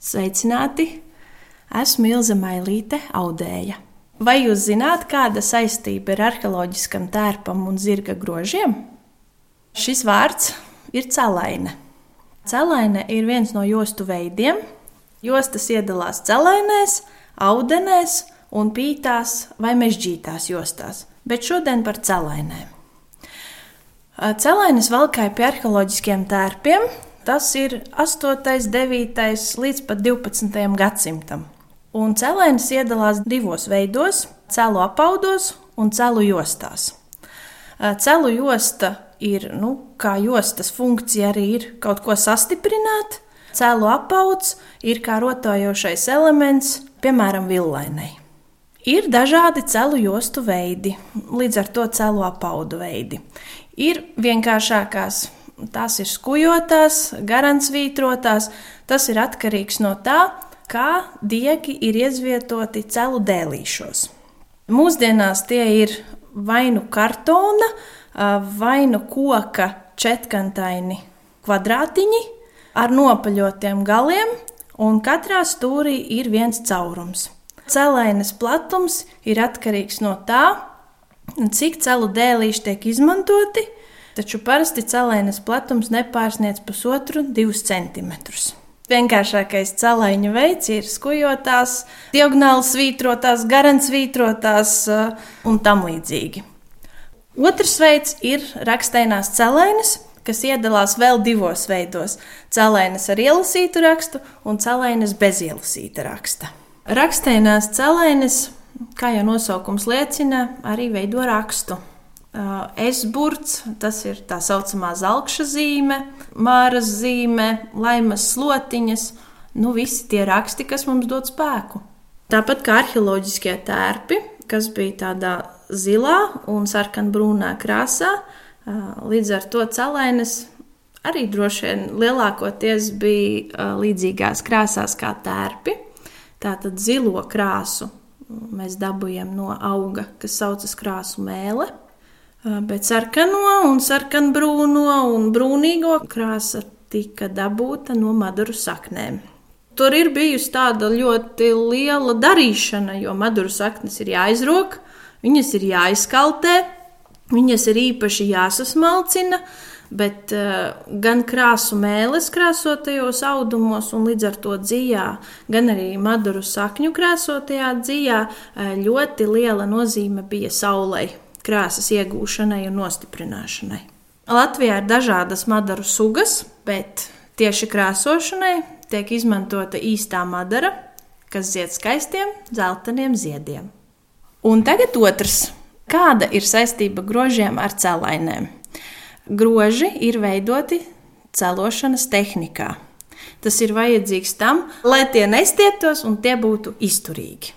Sveicināti! Esmu Ilza Mailīte, audēja. Vai jūs zināt, kāda saistība ir arheoloģiskam tērpam un zirga grožiem? Šis vārds ir celaine. Celaine ir viens no jostu veidiem. Jostas iedalās celainēs, audenēs un pītās vai mežģītās jostās, bet šodien par celainēm. Celainas valkāja pie arheoloģiskiem tērpiem, Tas ir 8, 9 līdz pat 12 gadsimtam. Un cēlēnis iedalās divos veidos - cēlu apaudos un cēlu jostās. Cēlu josta ir, nu, kā jostas funkcija arī ir kaut ko sastiprināt. Cēlu apauds ir kā rotojošais elements, piemēram, villainai. Ir dažādi celu jostu veidi, līdz ar to celu apaudu veidi. Ir vienkāršākās Tās ir skujotās, garantsvītrotās. Tas ir atkarīgs no tā, kā diegi ir izvietoti celu dēlīšos. Mūsdienās tie ir vai nu kartona, vai nu koka četkantaini kvadrātiņi ar nopaļotiem galiem, un katrā stūrī ir viens caurums. Celainas platums ir atkarīgs no tā, cik celu dēlīši tiek izmantoti, taču parasti celēnes platums nepārsniedz pusotru, divus centimetrus. Vienkāršākais celēņa veids ir skujotās, diagonāli svītrotās, garants svītrotās uh, un tam līdzīgi. Otrs veids ir raksteinās celēnes, kas iedalās vēl divos veidos - celēnes ar ielasītu rakstu un celēnes bez ielasīta raksta. Raksteinās celēnes, kā jau nosaukums liecina, arī veido rakstu. Esburts, tas ir tā saucamā zelta zīme, māras zīme, laimas slotiņas. Nu, visi tie raksti, kas mums dod spēku. Tāpat kā arheoloģiskie tērpi, kas bija tādā zilā un sarkanbrūnā krāsā, līdz ar to celēnes arī droši vien lielākoties bija līdzīgās krāsās kā tērpi. Tātad zilo krāsu mēs dabūjam no auga, kas saucas krāsu mēlē. Bet sarkano un sarkanbrūno un brūnīgo krāsa tika dabūta no maduru saknēm. Tur ir bijusi tāda ļoti liela darīšana, jo maduru saknes ir jāizrok, viņas ir jāizkaltē, viņas ir īpaši jāsasmalcina, bet uh, gan krāsu mēlis krāsotajos audumos, un līdz ar to dzijā, gan arī maduru sakņu krāsotajā uh, ļoti liela nozīme bija saulei krāsas iegūšanai un nostiprināšanai. Latvijā ir dažādas madaru sugas, bet tieši krāsošanai tiek izmantota īstā madara, kas zied skaistiem, dzelteniem ziediem. Un tagad otrs. Kāda ir saistība grožiem ar celainēm? Groži ir veidoti celošanas tehnikā. Tas ir vajadzīgs tam, lai tie nestieptos un tie būtu izturīgi.